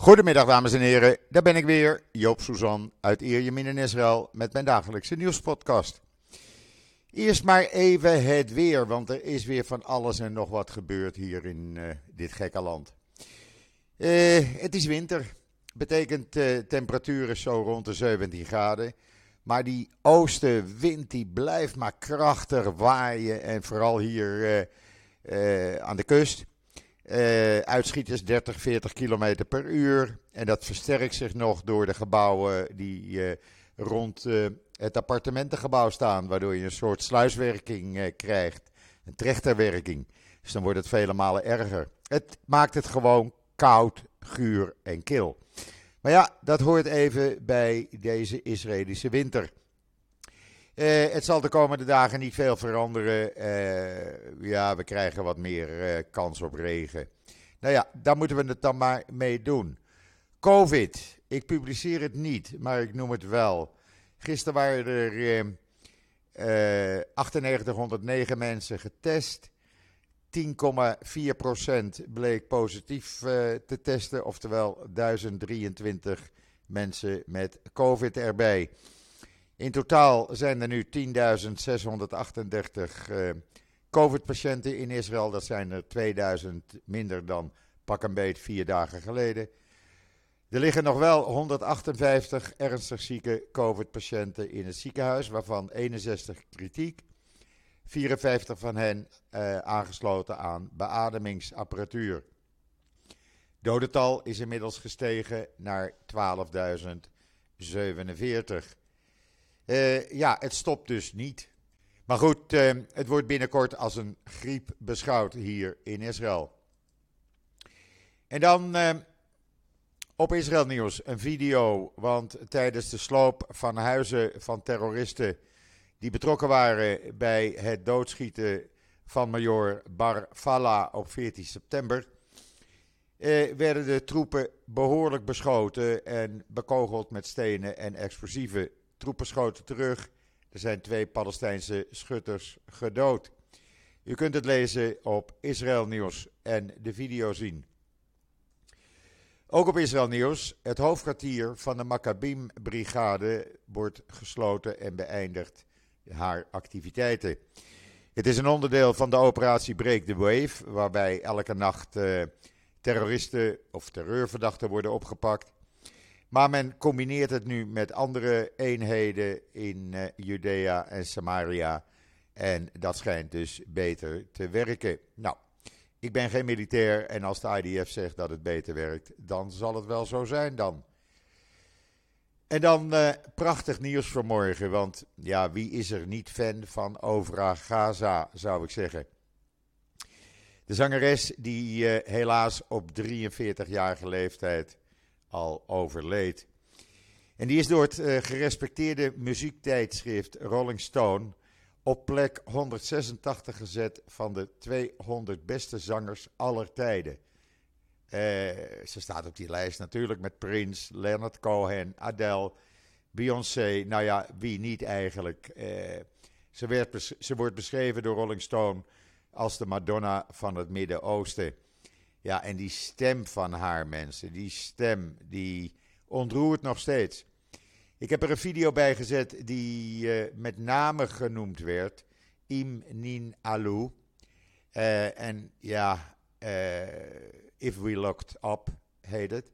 Goedemiddag dames en heren, daar ben ik weer, Joop Suzan uit Ierjemien in Israël met mijn dagelijkse nieuwspodcast. Eerst maar even het weer, want er is weer van alles en nog wat gebeurd hier in uh, dit gekke land. Uh, het is winter, betekent uh, temperaturen zo rond de 17 graden. Maar die oostenwind die blijft maar krachtig waaien en vooral hier aan de kust. Uh, uitschieters 30, 40 km per uur. En dat versterkt zich nog door de gebouwen die uh, rond uh, het appartementengebouw staan. Waardoor je een soort sluiswerking krijgt. Een trechterwerking. Dus dan wordt het vele malen erger. Het maakt het gewoon koud, guur en kil. Maar ja, dat hoort even bij deze Israëlische winter. Uh, het zal de komende dagen niet veel veranderen. Uh, ja, we krijgen wat meer uh, kans op regen. Nou ja, daar moeten we het dan maar mee doen. COVID. Ik publiceer het niet, maar ik noem het wel. Gisteren waren er 9809 mensen getest. 10,4% bleek positief te testen, oftewel 1023 mensen met COVID erbij. In totaal zijn er nu 10.638 uh, COVID-patiënten in Israël. Dat zijn er 2000 minder dan pak een beet vier dagen geleden. Er liggen nog wel 158 ernstig zieke COVID-patiënten in het ziekenhuis, waarvan 61 kritiek. 54 van hen uh, aangesloten aan beademingsapparatuur. Dodental is inmiddels gestegen naar 12.047. Uh, ja, het stopt dus niet. Maar goed, uh, het wordt binnenkort als een griep beschouwd hier in Israël. En dan uh, op Israël Nieuws een video, want tijdens de sloop van huizen van terroristen die betrokken waren bij het doodschieten van major Bar op 14 september, werden de troepen behoorlijk beschoten en bekogeld met stenen en explosieven Troepen schoten terug. Er zijn twee Palestijnse schutters gedood. U kunt het lezen op Israël Nieuws en de video zien. Ook op Israël Nieuws, het hoofdkwartier van de Maccabim-brigade wordt gesloten en beëindigt haar activiteiten. Het is een onderdeel van de operatie Break the Wave, waarbij elke nacht uh, terroristen of terreurverdachten worden opgepakt. Maar men combineert het nu met andere eenheden in uh, Judea en Samaria. En dat schijnt dus beter te werken. Nou, ik ben geen militair en als de IDF zegt dat het beter werkt, dan zal het wel zo zijn dan. En dan uh, prachtig nieuws voor morgen, want ja, wie is er niet fan van Ovra Gaza, zou ik zeggen. De zangeres die uh, helaas op 43-jarige leeftijd al overleed. En die is door het uh, gerespecteerde muziektijdschrift Rolling Stone op plek 186 gezet van de 200 beste zangers aller tijden. Uh, ze staat op die lijst natuurlijk met Prince, Leonard Cohen, Adele, Beyoncé. Nou ja, wie niet eigenlijk. Uh, ze, werd, ze wordt beschreven door Rolling Stone als de Madonna van het Midden-Oosten. Ja, en die stem van haar mensen, die stem, die ontroert nog steeds. Ik heb er een video bij gezet die uh, met name genoemd werd. Im Nin Alu. Uh, en ja, uh, If We Looked Up heet het.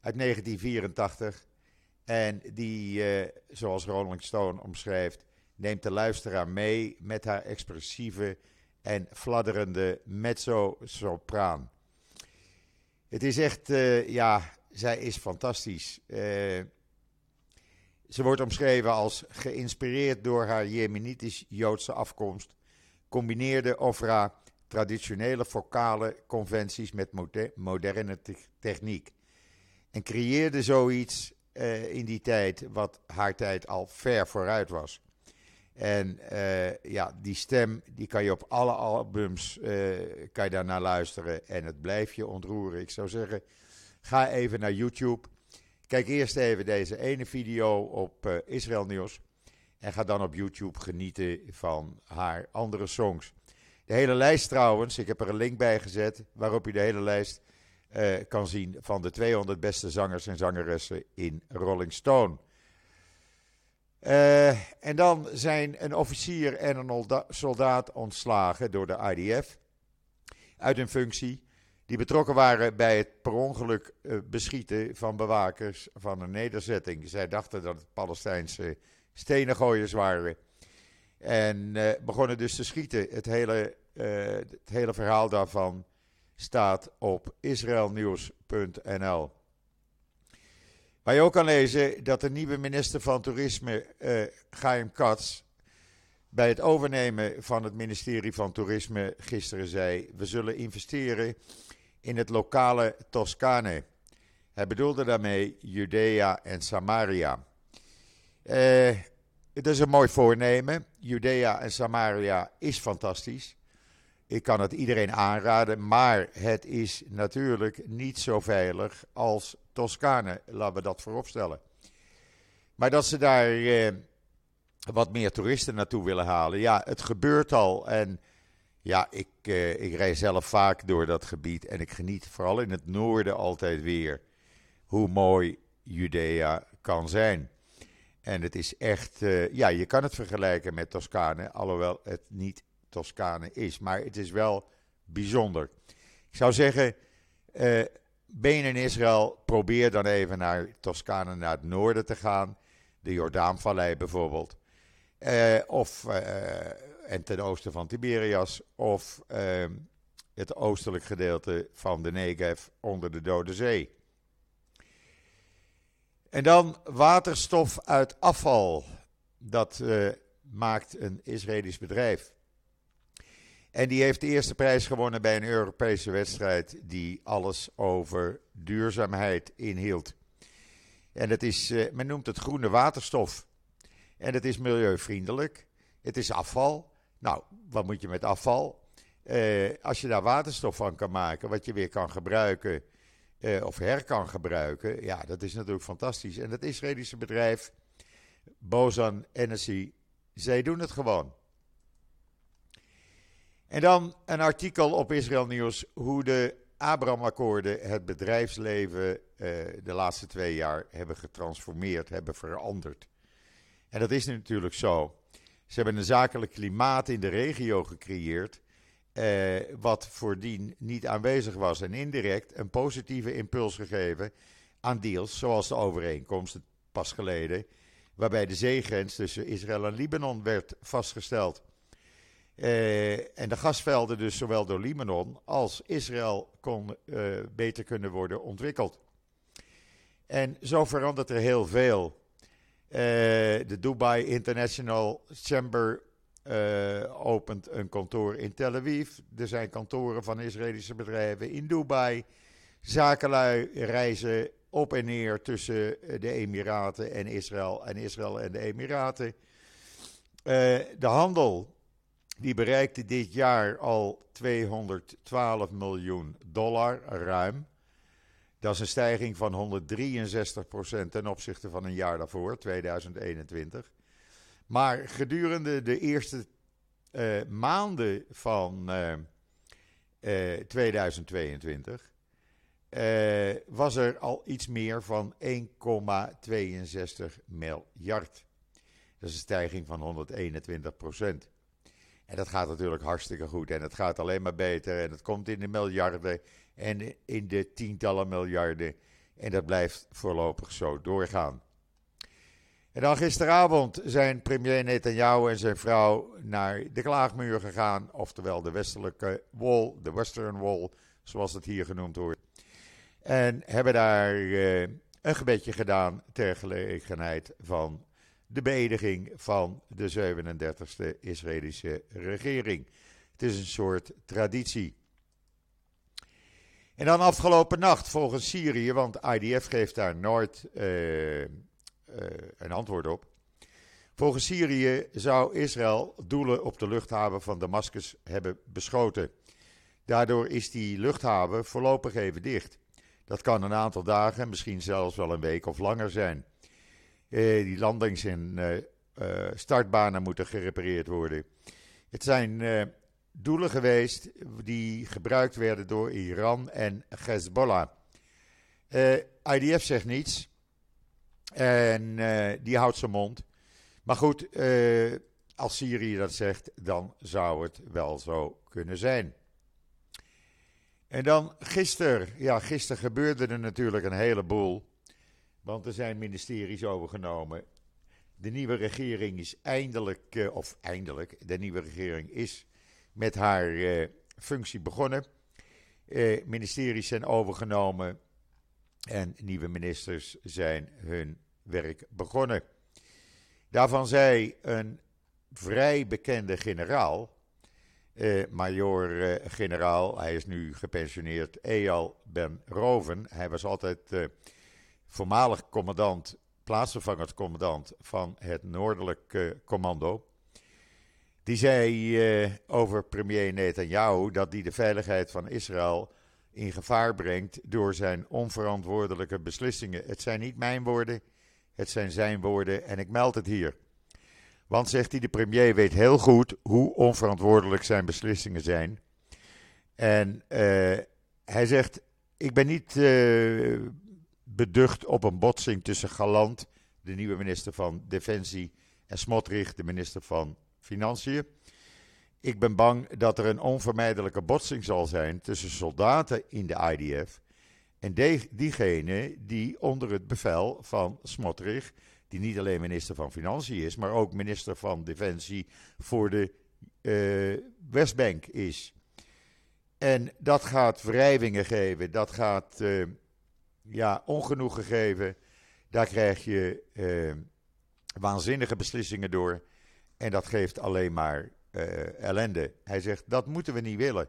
Uit 1984. En die, zoals Rolling Stone omschrijft, neemt de luisteraar mee met haar expressieve en fladderende mezzo-sopraan. Het is echt, uh, ja, zij is fantastisch. Uh, ze wordt omschreven als geïnspireerd door haar Jemenitisch-Joodse afkomst, combineerde Ofra traditionele vocale conventies met moderne te techniek. En creëerde zoiets uh, in die tijd wat haar tijd al ver vooruit was. En uh, ja, die stem, die kan je op alle albums, uh, kan je daarnaar luisteren en het blijft je ontroeren. Ik zou zeggen, ga even naar YouTube. Kijk eerst even deze ene video op uh, Israël Nieuws. En ga dan op YouTube genieten van haar andere songs. De hele lijst trouwens, ik heb er een link bij gezet waarop je de hele lijst kan zien van de 200 beste zangers en zangeressen in Rolling Stone. Uh, en dan zijn een officier en een soldaat ontslagen door de IDF uit hun functie. Die betrokken waren bij het per ongeluk uh, beschieten van bewakers van een nederzetting. Zij dachten dat het Palestijnse stenengooiers waren. En begonnen dus te schieten. Het hele, het hele verhaal daarvan staat op israelnieuws.nl. Waar je ook kan lezen dat de nieuwe minister van Toerisme, uh, Chaim Katz, bij het overnemen van het ministerie van Toerisme gisteren zei: We zullen investeren in het lokale Toscane. Hij bedoelde daarmee Judea en Samaria. Het is een mooi voornemen. Judea en Samaria is fantastisch. Ik kan het iedereen aanraden, maar het is natuurlijk niet zo veilig als Toscane. Laten we dat vooropstellen. Maar dat ze daar eh, wat meer toeristen naartoe willen halen, ja, het gebeurt al. En ja, ik, eh, ik rij zelf vaak door dat gebied en ik geniet vooral in het noorden altijd weer hoe mooi Judea kan zijn. En het is echt, uh, ja, je kan het vergelijken met Toscane, alhoewel het niet Toscane is. Maar het is wel bijzonder. Ik zou zeggen, uh, ben je in Israël, probeer dan even naar Toscane, naar het noorden te gaan. De Jordaanvallei bijvoorbeeld. Uh, of, uh, en ten oosten van Tiberias. Of ehm, het oostelijk gedeelte van de Negev onder de Dode Zee. En dan waterstof uit afval. Dat maakt een Israëlisch bedrijf. En die heeft de eerste prijs gewonnen bij een Europese wedstrijd die alles over duurzaamheid inhield. En dat is, eh, men noemt het groene waterstof. En het is milieuvriendelijk. Het is afval. Nou, wat moet je met afval? Uh, als je daar waterstof van kan maken, wat je weer kan gebruiken uh, of her kan gebruiken, ja, dat is natuurlijk fantastisch. En het Israëlische bedrijf Bozan Energy, zij doen het gewoon. En dan een artikel op Israël Nieuws hoe de Abraham-akkoorden het bedrijfsleven uh, de laatste twee jaar hebben getransformeerd, hebben veranderd. En dat is natuurlijk zo. Ze hebben een zakelijk klimaat in de regio gecreëerd, uh, wat voordien niet aanwezig was. En indirect een positieve impuls gegeven aan deals, zoals de overeenkomst pas geleden, waarbij de zeegrens tussen Israël en Libanon werd vastgesteld. Uh, en de gasvelden dus zowel door Libanon als Israël kon uh, beter kunnen worden ontwikkeld. En zo verandert er heel veel. Uh, de Dubai International Chamber opent een kantoor in Tel Aviv. Er zijn kantoren van Israëlische bedrijven in Dubai. Zakenlui reizen op en neer tussen de Emiraten en Israël en Israël en de Emiraten. de handel die bereikte dit jaar al 212 miljoen dollar, ruim. Dat is een stijging van 163% ten opzichte van een jaar daarvoor, 2021. Maar gedurende de eerste uh, maanden van uh, uh, 2022 was er al iets meer van 1,62 miljard. Dat is een stijging van 121 en dat gaat natuurlijk hartstikke goed. En het gaat alleen maar beter. En het komt in de miljarden en in de tientallen miljarden. En dat blijft voorlopig zo doorgaan. En dan gisteravond zijn premier Netanyahu en zijn vrouw naar de klaagmuur gegaan. Oftewel de westelijke wall, de Western Wall, zoals het hier genoemd wordt. En hebben daar uh, een gebedje gedaan ter gelegenheid van de beëdiging van de 37e Israëlische regering. Het is een soort traditie. En dan afgelopen nacht volgens Syrië, want IDF geeft daar nooit uh, uh, een antwoord op. Volgens Syrië zou Israël doelen op de luchthaven van Damascus hebben beschoten. Daardoor is die luchthaven voorlopig even dicht. Dat kan een aantal dagen, misschien zelfs wel een week of langer zijn. Eh, die landings- en eh, eh, startbanen moeten gerepareerd worden. Het zijn doelen geweest die gebruikt werden door Iran en Hezbollah. IDF zegt niets en die houdt zijn mond. Maar goed, als Syrië dat zegt, dan zou het wel zo kunnen zijn. En dan gisteren, ja, gisteren gebeurde er natuurlijk een heleboel. Want er zijn ministeries overgenomen. De nieuwe regering is eindelijk, eh, of eindelijk, de nieuwe regering is met haar eh, functie begonnen. Eh, ministeries zijn overgenomen en nieuwe ministers zijn hun werk begonnen. Daarvan zei een vrij bekende generaal, uh, major-generaal, hij is nu gepensioneerd, Eyal Ben Roven. Hij was altijd voormalig commandant, plaatsvervangend commandant van het Noordelijk Commando. Die zei uh, over premier Netanyahu dat hij de veiligheid van Israël in gevaar brengt door zijn onverantwoordelijke beslissingen. Het zijn niet mijn woorden, het zijn zijn woorden en ik meld het hier. Want, zegt hij, de premier weet heel goed hoe onverantwoordelijk zijn beslissingen zijn. En uh, hij zegt, ik ben niet uh, beducht op een botsing tussen Galant, de nieuwe minister van Defensie, en Smotrich, de minister van Financiën. Ik ben bang dat er een onvermijdelijke botsing zal zijn tussen soldaten in de IDF en de, diegenen die onder het bevel van Smotrich die niet alleen minister van Financiën is, maar ook minister van Defensie voor de uh, Westbank is. En dat gaat wrijvingen geven, dat gaat uh, ja, ongenoegen geven. Daar krijg je uh, waanzinnige beslissingen door. En dat geeft alleen maar ellende. Hij zegt, dat moeten we niet willen.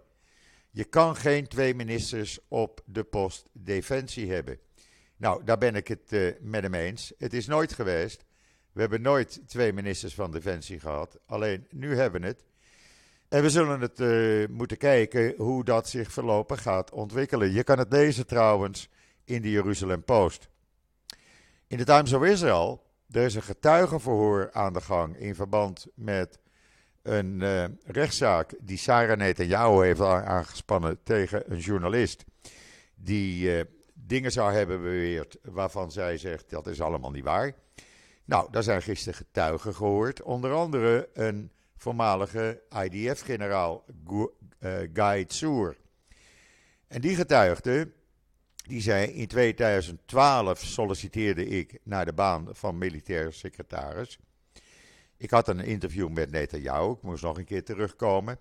Je kan geen twee ministers op de post Defensie hebben. Nou, daar ben ik het uh, met hem eens. Het is nooit geweest. We hebben nooit twee ministers van Defensie gehad. Alleen nu hebben we het. En we zullen het moeten kijken hoe dat zich voorlopig gaat ontwikkelen. Je kan het lezen trouwens in de Jeruzalem Post. In de Times of Israel, er is een getuigenverhoor aan de gang in verband met een uh, rechtszaak die Sarah Netanyahu heeft aangespannen tegen een journalist. Die dingen zou hebben beweerd waarvan zij zegt dat is allemaal niet waar. Nou, daar zijn gisteren getuigen gehoord. Onder andere een voormalige IDF-generaal uh, Guy Tsoer. En die getuigde, die zei in 2012 solliciteerde ik naar de baan van militair secretaris. Ik had een interview met Netanyahu, ik moest nog een keer terugkomen.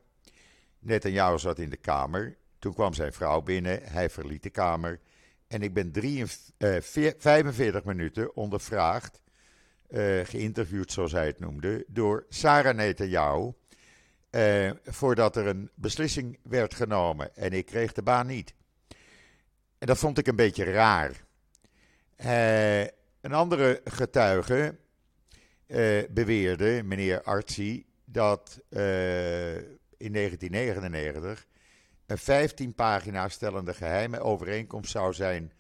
Netanyahu zat in de kamer. Toen kwam zijn vrouw binnen, hij verliet de kamer. En ik ben 43, 45 eh, minuten ondervraagd, uh, geïnterviewd zoals hij het noemde, door Sarah Netanyahu. Uh, voordat er een beslissing werd genomen. En ik kreeg de baan niet. En dat vond ik een beetje raar. Uh, een andere getuige beweerde, meneer Artsi, dat in 1999 een 15 pagina stellende geheime overeenkomst zou zijn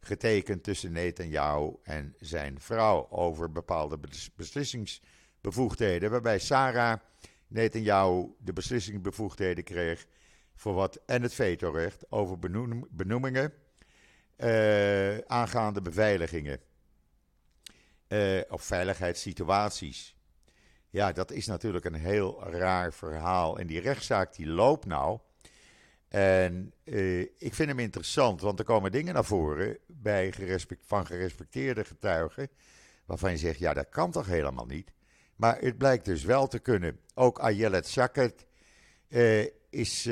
getekend tussen Netanyahu en zijn vrouw over bepaalde beslissingsbevoegdheden, waarbij Sarah Netanyahu de beslissingsbevoegdheden kreeg voor wat en het vetorecht over benoemingen uh, aangaande beveiligingen uh, of veiligheidssituaties. Ja, dat is natuurlijk een heel raar verhaal. En die rechtszaak die loopt nou. En uh, ik vind hem interessant, want er komen dingen naar voren bij gerespect, van gerespecteerde getuigen. waarvan je zegt: ja, dat kan toch helemaal niet. Maar het blijkt dus wel te kunnen. Ook Ayelet Shaket uh, is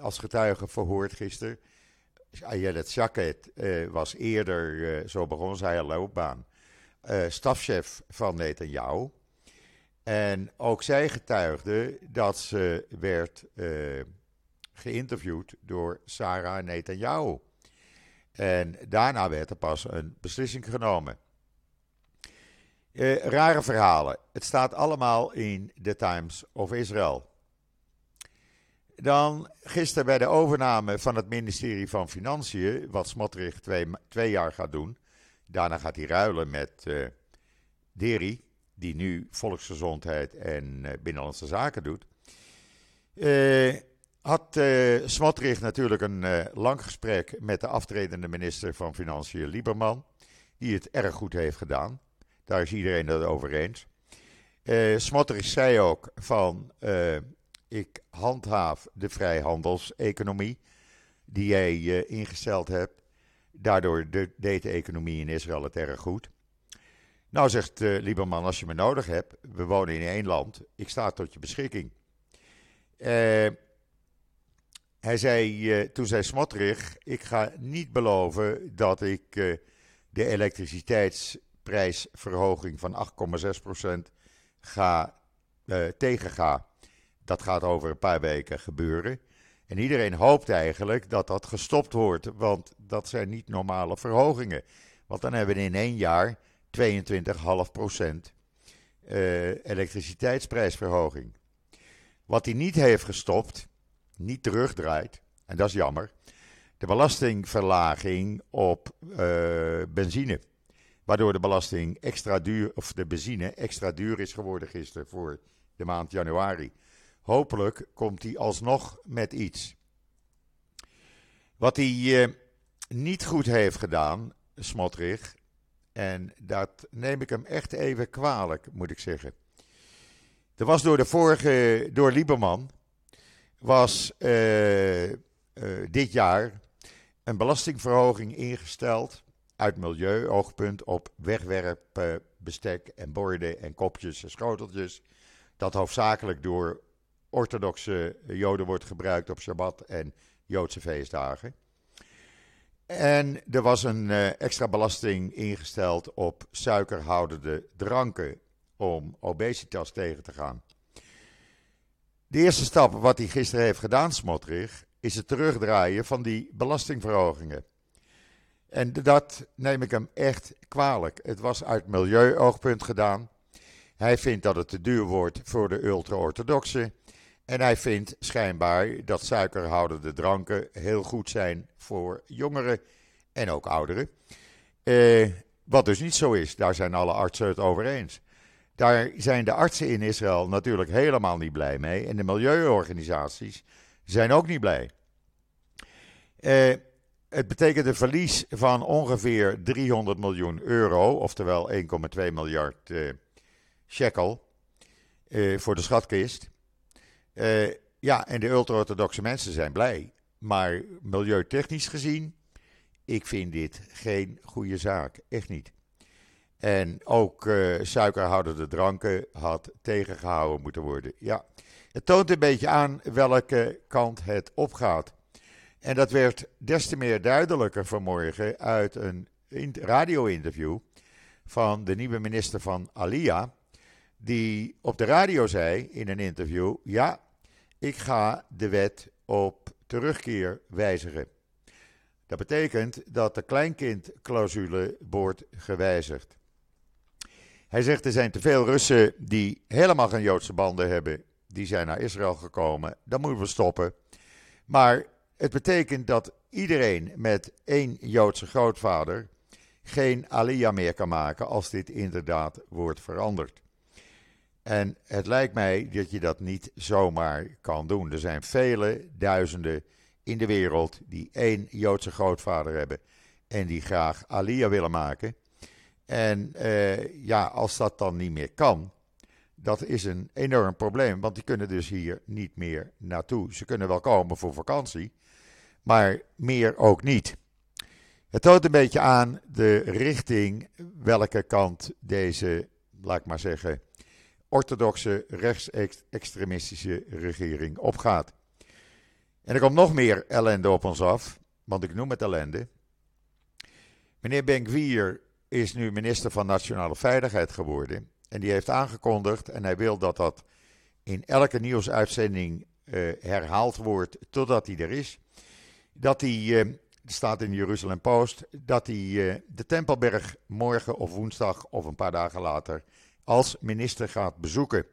als getuige verhoord gisteren. Ayelet Shaket was eerder, zo begon zij haar loopbaan, stafchef van Netanyahu. En ook zij getuigde dat ze werd geïnterviewd door Sarah Netanyahu. En daarna werd er pas een beslissing genomen. Rare verhalen. Het staat allemaal in The Times of Israel. Dan gisteren bij de overname van het ministerie van Financiën, wat Smotrich twee, jaar gaat doen. Daarna gaat hij ruilen met uh, Deri, die nu volksgezondheid en uh, binnenlandse zaken doet. Uh, had uh, Smotrich natuurlijk een lang gesprek met de aftredende minister van Financiën, Lieberman, die het erg goed heeft gedaan. Daar is iedereen het over eens. Uh, Smotrich zei ook van, ik handhaaf de vrijhandelseconomie die jij ingesteld hebt. Daardoor de, deed de economie in Israël het erg goed. Nou zegt Lieberman, als je me nodig hebt, we wonen in één land, ik sta tot je beschikking. Uh, hij zei, uh, toen zei Smotrich, ik ga niet beloven dat ik uh, de elektriciteitsprijsverhoging van 8,6% ga uh, tegenga. Dat gaat over een paar weken gebeuren. En iedereen hoopt eigenlijk dat dat gestopt wordt, want dat zijn niet normale verhogingen. Want dan hebben we in één jaar 22,5% elektriciteitsprijsverhoging. Wat hij niet heeft gestopt, niet terugdraait, en dat is jammer, de belastingverlaging op uh, benzine. Waardoor de belasting extra duur, of de benzine extra duur is geworden gisteren voor de maand januari. Hopelijk komt hij alsnog met iets. Wat hij uh, niet goed heeft gedaan, Smotrich, en dat neem ik hem echt even kwalijk, moet ik zeggen. Er was door de vorige, door Lieberman, was uh, uh, dit jaar een belastingverhoging ingesteld uit milieuoogpunt op wegwerpbestek en borden en kopjes en schoteltjes. Dat hoofdzakelijk door orthodoxe joden wordt gebruikt op Shabbat en Joodse feestdagen. En er was een uh, extra belasting ingesteld op suikerhoudende dranken om obesitas tegen te gaan. De eerste stap wat hij gisteren heeft gedaan, Smotrich, is het terugdraaien van die belastingverhogingen. En dat neem ik hem echt kwalijk. Het was uit milieuoogpunt gedaan. Hij vindt dat het te duur wordt voor de ultra-orthodoxen. En hij vindt schijnbaar dat suikerhoudende dranken heel goed zijn voor jongeren en ook ouderen. Eh, wat dus niet zo is, daar zijn alle artsen het over eens. Daar zijn de artsen in Israël natuurlijk helemaal niet blij mee. En de milieuorganisaties zijn ook niet blij. Uh, het betekent een verlies van ongeveer 300 miljoen euro, oftewel 1,2 miljard uh, shekel voor de schatkist. Ja, en de ultra-orthodoxe mensen zijn blij. Maar milieutechnisch gezien, ik vind dit geen goede zaak. Echt niet. En ook uh, suikerhoudende dranken had tegengehouden moeten worden. Ja, het toont een beetje aan welke kant het opgaat. En dat werd des te meer duidelijker vanmorgen uit een radio-interview van de nieuwe minister van Alia. Die op de radio zei in een interview: Ja, ik ga de wet op terugkeer wijzigen. Dat betekent dat de kleinkindclausule wordt gewijzigd. Hij zegt er zijn te veel Russen die helemaal geen Joodse banden hebben. Die zijn naar Israël gekomen. Dat moeten we stoppen. Maar het betekent dat iedereen met één Joodse grootvader geen aliyah meer kan maken als dit inderdaad wordt veranderd. En het lijkt mij dat je dat niet zomaar kan doen. Er zijn vele duizenden in de wereld die één Joodse grootvader hebben en die graag aliyah willen maken. En uh, ja, als dat dan niet meer kan, dat is een enorm probleem, want die kunnen dus hier niet meer naartoe. Ze kunnen wel komen voor vakantie, maar meer ook niet. Het toont een beetje aan de richting welke kant deze, laat ik maar zeggen, orthodoxe rechtsextremistische regering opgaat. En er komt nog meer ellende op ons af, want ik noem het ellende. Meneer Benkwier is nu minister van Nationale Veiligheid geworden. En die heeft aangekondigd, en hij wil dat dat in elke nieuwsuitzending uh, herhaald wordt totdat hij er is. Dat hij, uh, staat in de Jeruzalem Post, dat hij uh, de Tempelberg morgen of woensdag of een paar dagen later als minister gaat bezoeken.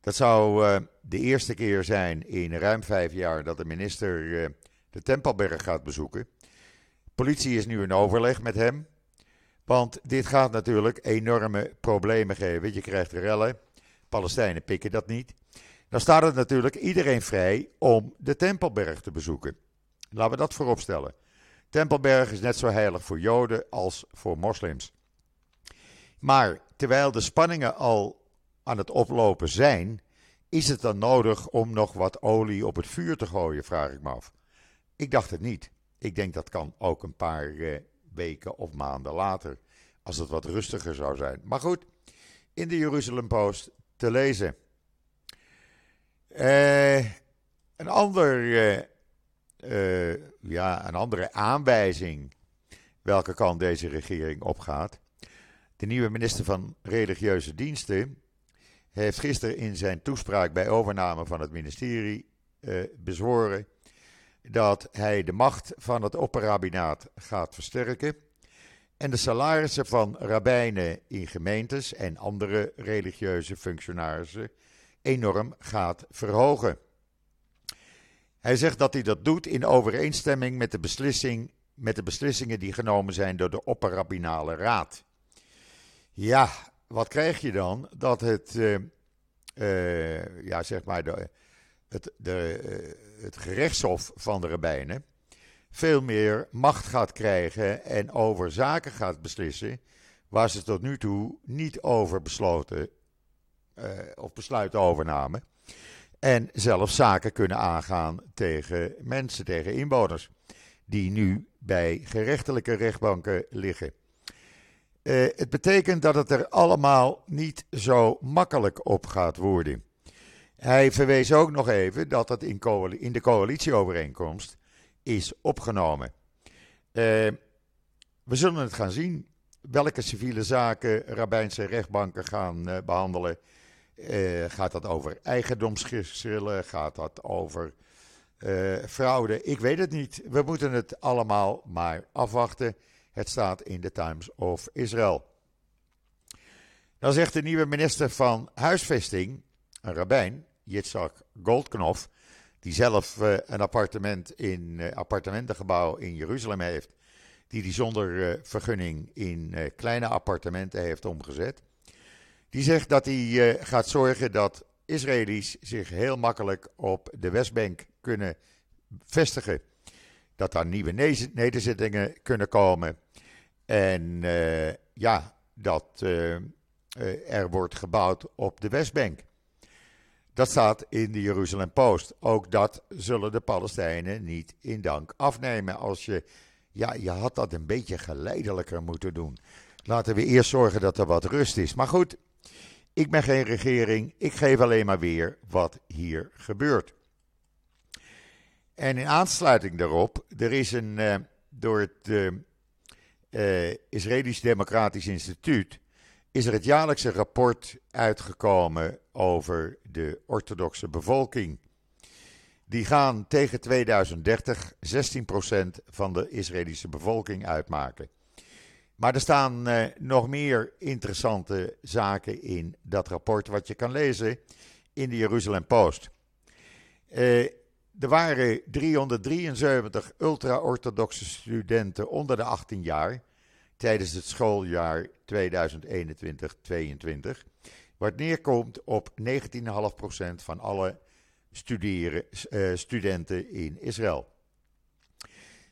Dat zou de eerste keer zijn in ruim vijf jaar dat de minister de Tempelberg gaat bezoeken. Politie is nu in overleg met hem. Want dit gaat natuurlijk enorme problemen geven. Je krijgt rellen. Palestijnen pikken dat niet. dan staat het natuurlijk iedereen vrij om de Tempelberg te bezoeken. Laten we dat vooropstellen. Tempelberg is net zo heilig voor Joden als voor moslims. Maar terwijl de spanningen al aan het oplopen zijn, is het dan nodig om nog wat olie op het vuur te gooien, vraag ik me af. Ik dacht het niet. Ik denk dat kan ook een paar eh, weken of maanden later, als het wat rustiger zou zijn. Maar goed, in de Jeruzalem Post te lezen. Eh, een, ander, eh, ja, een andere aanwijzing welke kant deze regering opgaat. De nieuwe minister van Religieuze Diensten heeft gisteren in zijn toespraak bij overname van het ministerie bezworen dat hij de macht van het opperrabinaat gaat versterken en de salarissen van rabbijnen in gemeentes en andere religieuze functionarissen enorm gaat verhogen. Hij zegt dat hij dat doet in overeenstemming met de, beslissing, met de beslissingen die genomen zijn door de Opperrabinale Raad. Ja, wat krijg je dan? Dat het, uh, uh, ja, zeg maar, de, het, de, uh, het gerechtshof van de rabbijnen veel meer macht gaat krijgen en over zaken gaat beslissen waar ze tot nu toe niet over besloten of besluiten overnamen. En zelfs zaken kunnen aangaan tegen mensen, tegen inwoners, die nu bij gerechtelijke rechtbanken liggen. Uh, het betekent dat het er allemaal niet zo makkelijk op gaat worden. Hij verwees ook nog even dat het in, in de coalitieovereenkomst is opgenomen. Uh, we zullen het gaan zien welke civiele zaken rabbijnse rechtbanken gaan uh, behandelen. Gaat dat over eigendomsgeschillen? Gaat dat over fraude? Ik weet het niet. We moeten het allemaal maar afwachten. Het staat in de Times of Israel. Dan zegt de nieuwe minister van Huisvesting, een rabbijn, Yitzhak Goldknof, die zelf uh, een appartement in uh, appartementengebouw in Jeruzalem heeft, die die zonder uh, vergunning in kleine appartementen heeft omgezet. Die zegt dat hij gaat zorgen dat Israëli's zich heel makkelijk op de Westbank kunnen vestigen. Dat daar nieuwe nederzettingen kunnen komen. En ja, dat er wordt gebouwd op de Westbank. Dat staat in de Jeruzalem Post. Ook dat zullen de Palestijnen niet in dank afnemen. Als je, ja, je had dat een beetje geleidelijker moeten doen. Laten we eerst zorgen dat er wat rust is. Maar goed, ik ben geen regering. Ik geef alleen maar weer wat hier gebeurt. En in aansluiting daarop, er is een, uh, door het uh, uh, Israëlisch Democratisch Instituut is er het jaarlijkse rapport uitgekomen over de orthodoxe bevolking. Die gaan tegen 2030 16% van de Israëlische bevolking uitmaken. Maar er staan eh, nog meer interessante zaken in dat rapport, wat je kan lezen in de Jeruzalem Post. Eh, er waren 373 ultra-orthodoxe studenten onder de 18 jaar tijdens het schooljaar 2021-22, wat neerkomt op 19,5% van alle studeren, uh, studenten in Israël.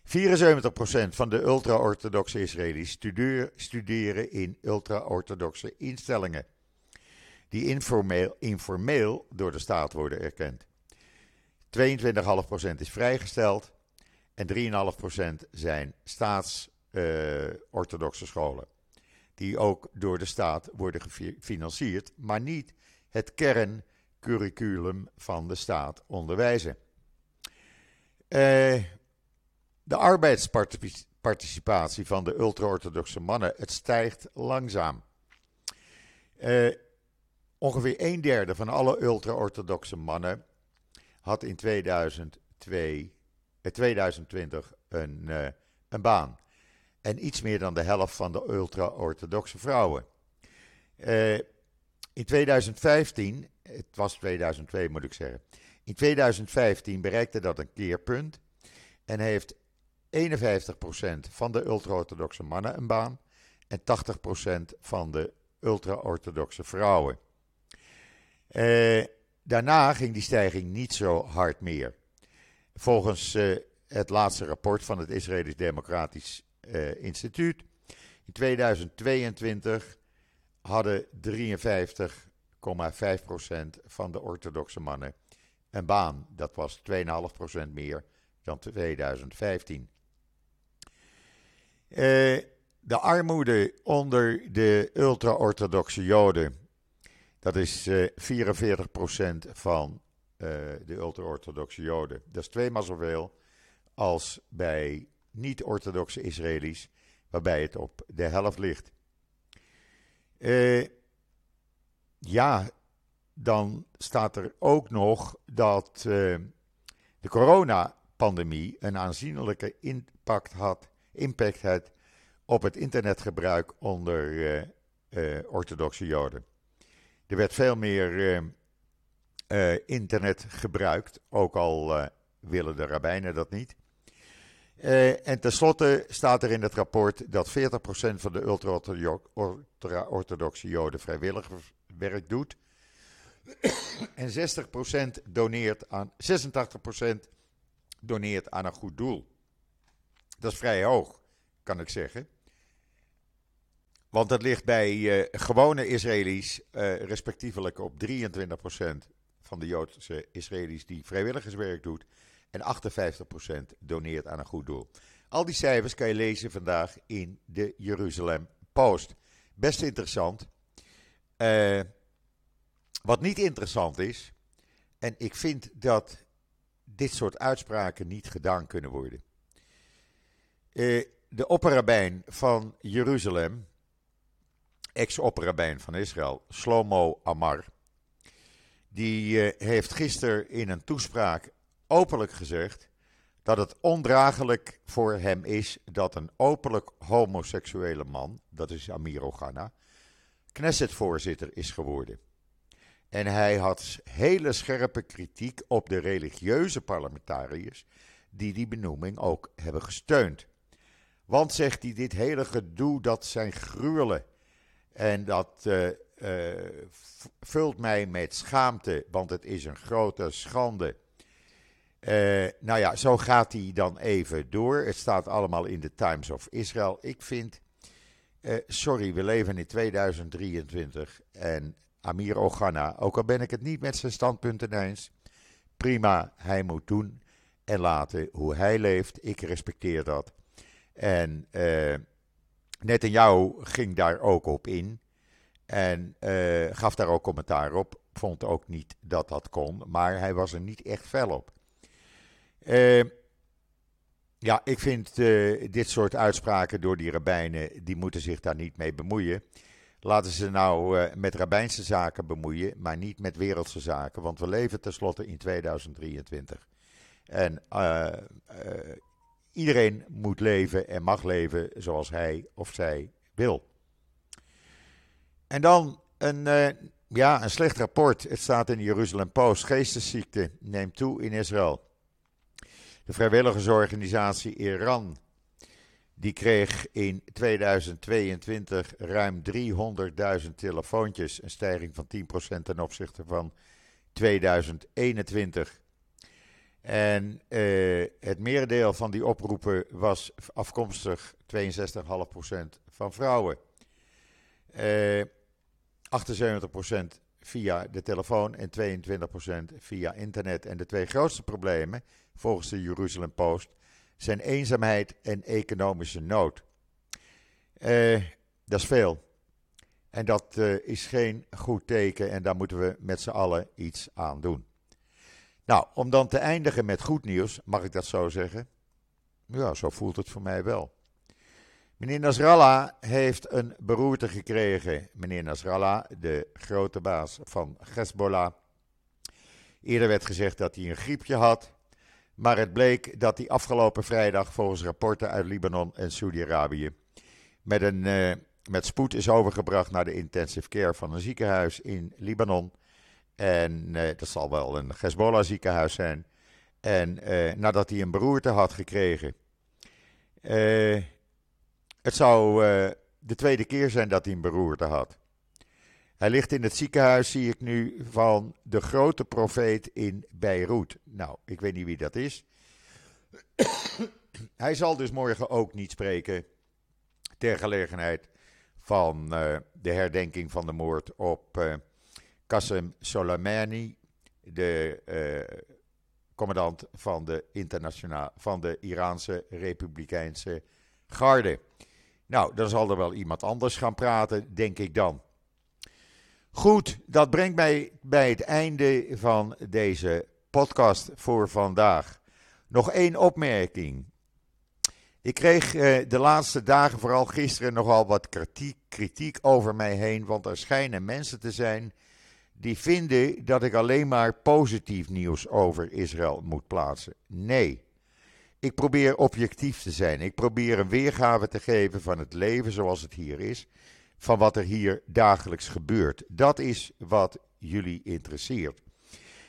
74% van de ultra-orthodoxe Israëli's studeren in ultra-orthodoxe instellingen, die informeel, informeel door de staat worden erkend. 22,5% is vrijgesteld en 3,5% zijn staats-orthodoxe uh, scholen die ook door de staat worden gefinancierd, maar niet het kerncurriculum van de staat onderwijzen. Uh, de arbeidsparticipatie van de ultra-orthodoxe mannen, het stijgt langzaam. Uh, ongeveer een derde van alle ultra-orthodoxe mannen had in 2002, eh, 2020 een, uh, een baan en iets meer dan de helft van de ultra-orthodoxe vrouwen. Uh, in 2015, het was 2002 moet ik zeggen, in 2015 bereikte dat een keerpunt en heeft 51% van de ultra-orthodoxe mannen een baan en 80% van de ultra-orthodoxe vrouwen. Uh, daarna ging die stijging niet zo hard meer. Volgens het laatste rapport van het Israëlisch Democratisch Instituut in 2022 hadden 53,5% van de orthodoxe mannen een baan. Dat was 2,5% meer dan 2015. Uh, de armoede onder de ultra-orthodoxe Joden, dat is uh, eh, 44% van uh, de ultra-orthodoxe Joden. Dat is tweemaal zoveel als bij niet-orthodoxe Israëli's, waarbij het op de helft ligt. Uh, ja, dan staat er ook nog dat de coronapandemie een aanzienlijke impact had, impact op het internetgebruik onder orthodoxe Joden. Er werd veel meer internet gebruikt, ook al willen de rabbijnen dat niet. En tenslotte staat er in het rapport dat 40% van de ultra-orthodoxe Joden vrijwilligerswerk doet. en 60% doneert aan, 86% doneert aan een goed doel. Dat is vrij hoog, kan ik zeggen. Want dat ligt bij uh, gewone Israëli's uh, respectievelijk op 23% van de Joodse Israëli's die vrijwilligerswerk doet en 58% doneert aan een goed doel. Al die cijfers kan je lezen vandaag in de Jeruzalem Post. Best interessant. Uh, wat niet interessant is, en ik vind dat dit soort uitspraken niet gedaan kunnen worden. De opperrabijn van Jeruzalem, ex-opperrabijn van Israël, Shlomo Amar, die uh, heeft gisteren in een toespraak openlijk gezegd dat het ondraaglijk voor hem is dat een openlijk homoseksuele man, dat is Amir Ogana, Knesset-voorzitter is geworden. En hij had hele scherpe kritiek op de religieuze parlementariërs die die benoeming ook hebben gesteund. Want zegt hij, dit hele gedoe dat zijn gruwelen en dat uh, uh, vult mij met schaamte, want het is een grote schande uh, nou ja, zo gaat hij dan even door. Het staat allemaal in de Times of Israel. Ik vind, sorry, we leven in 2023 en Amir Ogana, ook al ben ik het niet met zijn standpunten eens, prima, hij moet doen en laten hoe hij leeft. Ik respecteer dat. En uh, Netanyahu ging daar ook op in en gaf daar ook commentaar op. Vond ook niet dat dat kon, maar hij was er niet echt fel op. Uh, ja, ik vind uh, dit soort uitspraken door die rabbijnen, die moeten zich daar niet mee bemoeien. Laten ze nou met rabbijnse zaken bemoeien, maar niet met wereldse zaken. Want we leven tenslotte in 2023. En iedereen moet leven en mag leven zoals hij of zij wil. En dan een, ja, een slecht rapport. Het staat in de Jeruzalem Post. Geestesziekte neemt toe in Israël. De vrijwilligersorganisatie Iran die kreeg in 2022 ruim 300.000 telefoontjes, een stijging van 10% ten opzichte van 2021. En uh, het merendeel van die oproepen was afkomstig 62,5% van vrouwen. Uh, eh, 78% via de telefoon en 22% via internet. En de twee grootste problemen volgens de Jerusalem Post, zijn eenzaamheid en economische nood. Uh, dat is veel. En dat is geen goed teken en daar moeten we met z'n allen iets aan doen. Nou, om dan te eindigen met goed nieuws, mag ik dat zo zeggen? Ja, zo voelt het voor mij wel. Meneer Nasrallah heeft een beroerte gekregen. Meneer Nasrallah, de grote baas van Hezbollah. Eerder werd gezegd dat hij een griepje had. Maar het bleek dat hij afgelopen vrijdag volgens rapporten uit Libanon en Saudi-Arabië met, een, uh, met spoed is overgebracht naar de intensive care van een ziekenhuis in Libanon. En uh, dat zal wel een Hezbollah ziekenhuis zijn. En uh, nadat hij een beroerte had gekregen. het zou de tweede keer zijn dat hij een beroerte had. Hij ligt in het ziekenhuis, zie ik nu, van de grote profeet in Beirut. Nou, ik weet niet wie dat is. Hij zal dus morgen ook niet spreken ter gelegenheid van de herdenking van de moord op Qasem Soleimani, de uh, commandant van de, internationale, van de Iraanse Republikeinse Garde. Nou, dan zal er wel iemand anders gaan praten, denk ik dan. Goed, dat brengt mij bij het einde van deze podcast voor vandaag. Nog één opmerking. Ik kreeg eh, de laatste dagen, vooral gisteren, nogal wat kritiek, kritiek over mij heen. Want er schijnen mensen te zijn die vinden dat ik alleen maar positief nieuws over Israël moet plaatsen. Nee. Ik probeer objectief te zijn. Ik probeer een weergave te geven van het leven zoals het hier is. Van wat er hier dagelijks gebeurt. Dat is wat jullie interesseert.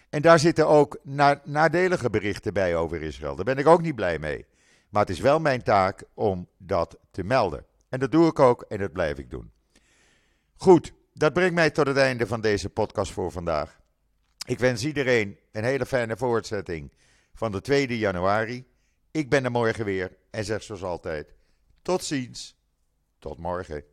En daar zitten ook nadelige berichten bij over Israël. Daar ben ik ook niet blij mee. Maar het is wel mijn taak om dat te melden. En dat doe ik ook en dat blijf ik doen. Goed, dat brengt mij tot het einde van deze podcast voor vandaag. Ik wens iedereen een hele fijne voortzetting van de 2 januari. Ik ben er morgen weer en zeg zoals altijd: tot ziens, tot morgen.